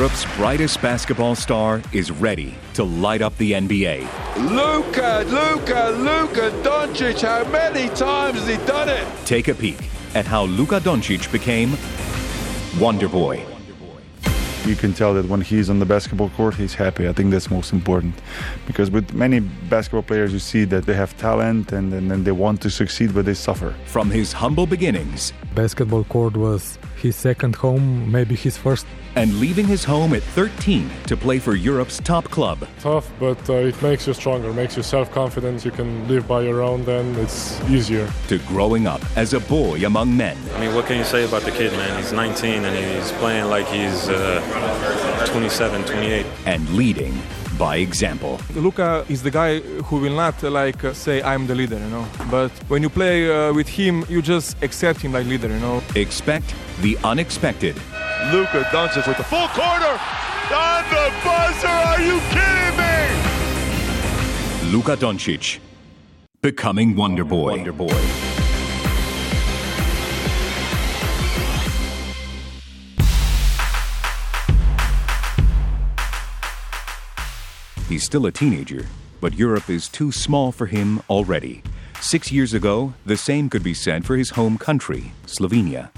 Europe's brightest basketball star is ready to light up the NBA. Luka, Luka, Luka Doncic, how many times has he done it? Take a peek at how Luka Doncic became Wonder Boy. You can tell that when he's on the basketball court, he's happy. I think that's most important. Because with many basketball players, you see that they have talent and, and, and they want to succeed, but they suffer. From his humble beginnings, Basketball court was his second home, maybe his first. and leaving his home at 13 to play for Europe's top club, tough, but uh, it makes you stronger, makes you self-confident. You can live by your own, then it's easier. to growing up as a boy among men. I mean, what can you say about the kid, man? He's 19 and he's playing like he's uh, 27, 28. and leading by example. Luka is the guy who will not like say I'm the leader, you know. But when you play uh, with him, you just accept him like leader, you know. Expect the unexpected Luka Doncic with the full corner on the buzzer. Are you kidding me? Luka Doncic becoming Wonder Boy. Wonder Boy. He's still a teenager, but Europe is too small for him already. Six years ago, the same could be said for his home country, Slovenia.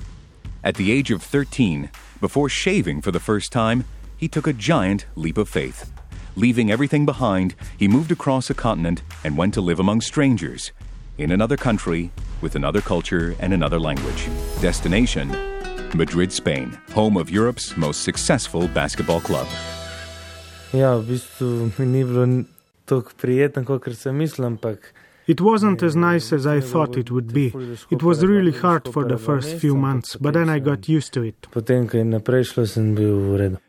At the age of 13, before shaving for the first time, he took a giant leap of faith. Leaving everything behind, he moved across a continent and went to live among strangers, in another country, with another culture and another language. Destination Madrid, Spain, home of Europe's most successful basketball club. Ja, v bistvu mi ni bilo tako prijetno, kot sem mislil, ampak It wasn't as nice as I thought it would be. It was really hard for the first few months, but then I got used to it.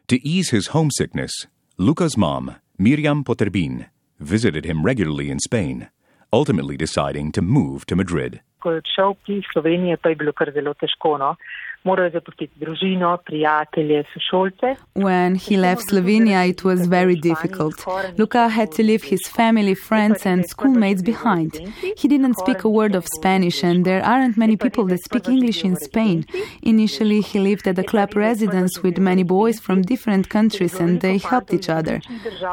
To ease his homesickness, Luca's mom, Miriam Poterbin, visited him regularly in Spain, ultimately deciding to move to Madrid. ko je odšel iz Slovenije, pa je bilo kar zelo težko. No. Moral zapustiti družino, prijatelje, sošolce. When he left Slovenia, it was very difficult. Luka had to leave his family, friends, and schoolmates behind. He didn't speak a word of Spanish, and there aren't many people that speak English in Spain. Initially, he lived at a club residence with many boys from different countries, and they helped each other.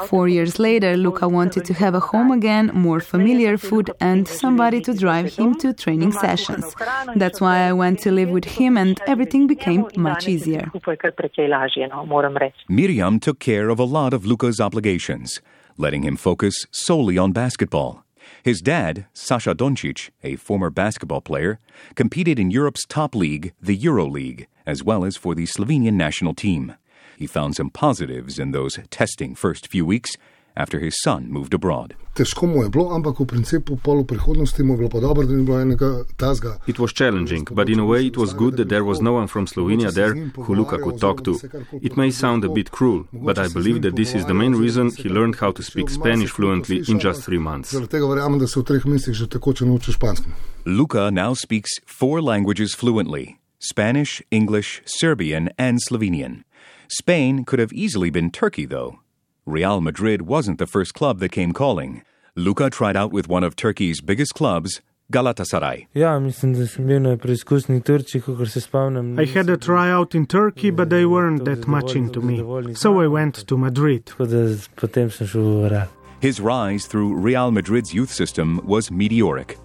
Four years later, Luka wanted to have a home again, more familiar food, and somebody to drive him to training sessions. That's why I went to live with him, and everything became much easier. Skupaj je kar precej lažje, no, moram reči. Mirjam took care of a lot of Luka's obligations, letting him focus solely on basketball. His dad, Sasha Doncic, a former basketball player, competed in Europe's top league, the EuroLeague, as well as for the Slovenian national team. He found some positives in those testing first few weeks after his son moved abroad. Težko mu je bilo, ampak v principu pol v prihodnosti mu je bilo pa dobro, da ni bilo enega tazga. It was challenging, but in a way it was good that there was no one from Slovenia there who Luka could talk to. It may sound a bit cruel, but I believe that this is the main reason he learned how to speak Spanish fluently in just three months. Zaradi tega verjamem, da se v treh mesecih že tekoče nauči španski. Luka now speaks four languages fluently Spanish, English, Serbian, and Slovenian. Spain could have easily been Turkey, though. Real Madrid wasn't the first club that came calling. Luka tried out with one of Turkey's biggest clubs, Galatasaray. Ja, mislim, da sem bil na preizkusni Turčiji, kot se spomnim. I had a tryout in Turkey, but they weren't that much into me. So I went to Madrid. Tako da potem sem šel v Real. His rise through Real Madrid's youth system was meteoric.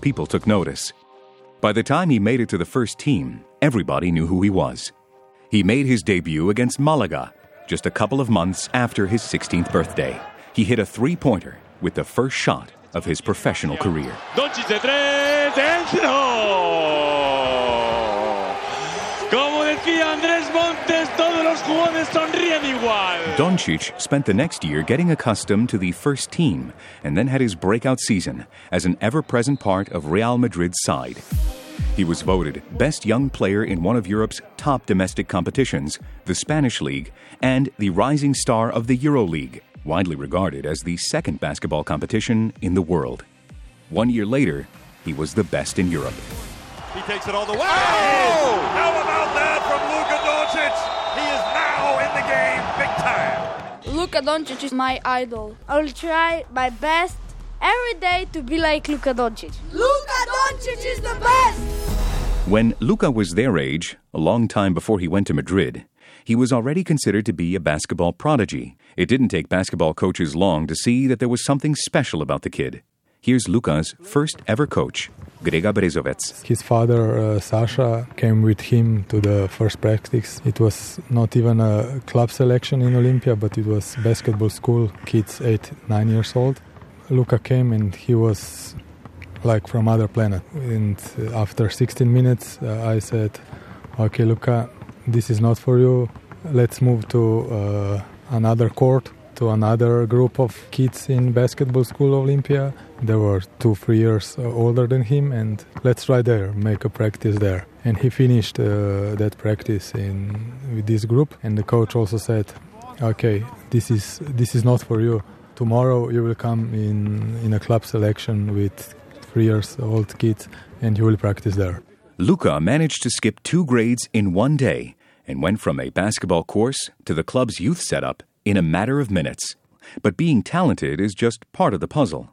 People took notice. By the time he made it to the first team, everybody knew who he was. He made his debut against Malaga just a couple of months after his 16th birthday. He hit a three pointer with the first shot of his professional career. Doncic de tres, dentro. Como decía Andrés Montes, todos los jugadores sonríen igual. Doncic spent the next year getting accustomed to the first team and then had his breakout season as an ever present part of Real Madrid's side. He was voted best young player in one of Europe's top domestic competitions, the Spanish League, and the rising star of the EuroLeague, widely regarded as the second basketball competition in the world. One year later, he was the best in Europe. He takes it all the way. Oh! How about that from Luka Doncic? He is now in the game big time. Luka Doncic is my idol. I will try my best every day to be like Luka Doncic. Luka Doncic is the best! When Luka was their age, a long time before he went to Madrid, He was already considered to be a basketball prodigy. It didn't take basketball coaches long to see that there was something special about the kid. Here's Luka's first ever coach, Grega Brezovec. His father, uh, Sasha, came with him to the first practice. It was not even a club selection in Olympia, but it was basketball school, kids 8, 9 years old. Luka came and he was like from other planet. And after 16 minutes, uh, I said, okay, Luka, this is not for you. Let's move to uh, another court, to another group of kids in basketball school Olympia. They were two, three years older than him, and let's try there, make a practice there. And he finished uh, that practice in with this group, and the coach also said, okay, this is this is not for you. Tomorrow you will come in in a club selection with three years old kids, and you will practice there. Luka managed to skip two grades in one day and went from a basketball course to the club's youth setup in a matter of minutes. But being talented is just part of the puzzle.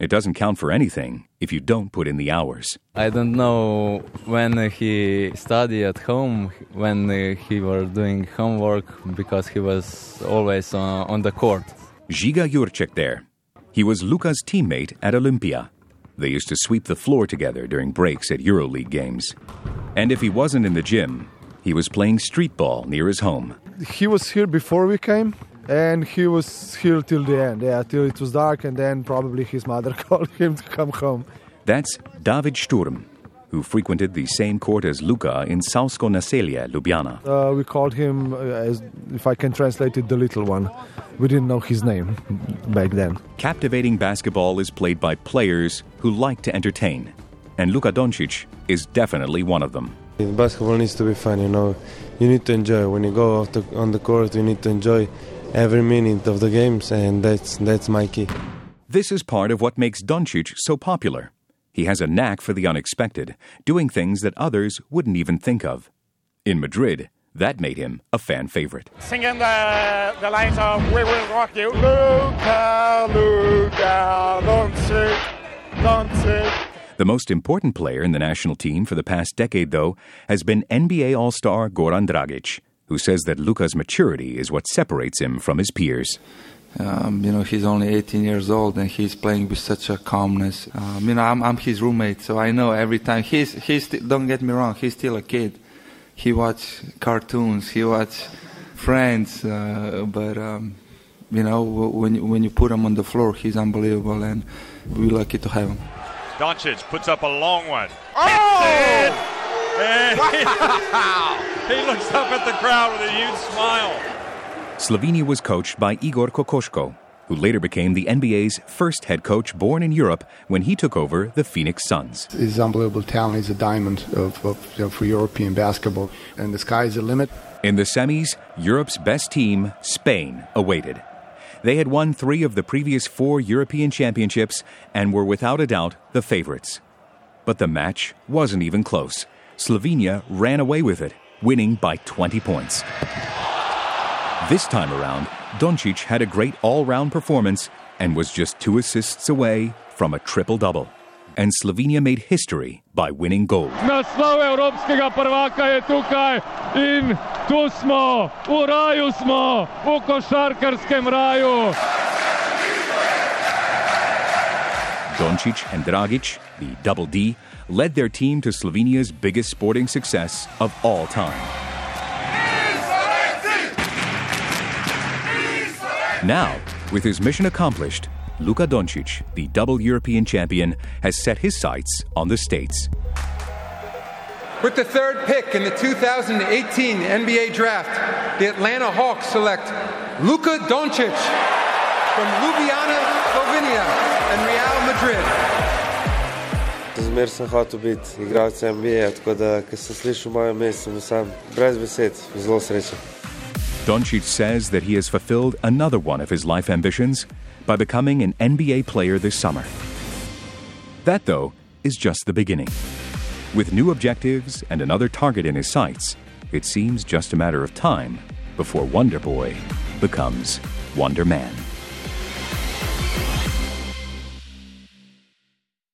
It doesn't count for anything if you don't put in the hours. I don't know when he studied at home, when he was doing homework, because he was always on, on the court. Žiga Jurček there. He was Luka's teammate at Olympia. They used to sweep the floor together during breaks at EuroLeague games. And if he wasn't in the gym, he was playing street ball near his home. He was here before we came, and he was here till the end. Yeah, till it was dark, and then probably his mother called him to come home. That's David Sturm, who frequented the same court as Luka in Savsko Naselje, Ljubljana. Uh, we called him, uh, as, if I can translate it, the little one. We didn't know his name back then. Captivating basketball is played by players who like to entertain, and Luka Doncic is definitely one of them. Basketball needs to be fun, you know. You need to enjoy. When you go the, on the court, you need to enjoy every minute of the games, and that's, that's my key. This is part of what makes Doncic so popular. He has a knack for the unexpected, doing things that others wouldn't even think of. In Madrid, that made him a fan favorite. Singing the, the lines of We Will Rock You. Luka, Luka, Doncic, Doncic. The most important player in the national team for the past decade, though, has been NBA All Star Goran Dragic, who says that Luka's maturity is what separates him from his peers. Um, you know, he's only 18 years old and he's playing with such a calmness. Um, you know, I'm, I'm his roommate, so I know every time. He's, he's, don't get me wrong, he's still a kid. He watch cartoons, he watch Friends, uh, but, um, you know, when, when you put him on the floor, he's unbelievable and we're lucky to have him. Doncic puts up a long one. Oh! And wow! he, he looks up at the crowd with a huge smile. Slovenia was coached by Igor Kokoškov, who later became the NBA's first head coach born in Europe when he took over the Phoenix Suns. He's unbelievable talent. He's a diamond of, of, you know, for European basketball, and the sky's the limit. In the semis, Europe's best team, Spain, awaited. They had won three of the previous four European championships and were without a doubt the favorites. But the match wasn't even close. Slovenia ran away with it, winning by 20 points. This time around, Doncic had a great all round performance and was just two assists away from a triple double. And Slovenia made history by winning gold. Naslov evropskega prvaka je tukaj in tu smo, v raju smo, v košarkarskem raju. Doncic and Dragic, the double D, led their team to Slovenia's biggest sporting success of all time. Now, with his mission accomplished, Luka Doncic, the double European champion, has set his sights on the States. With the third pick in the 2018 NBA draft, the Atlanta Hawks select Luka Doncic from Ljubljana, Slovenia and Real Madrid. Zmer sem hotel biti igralec NBA, tako da, ko sem slišal moje ime, sem sam brez besed, zelo srečen. Doncic says that he has fulfilled another one of his life ambitions by becoming an NBA player this summer. That, though, is just the beginning. With new objectives and another target in his sights, it seems just a matter of time before Wonder Boy becomes Wonder Man.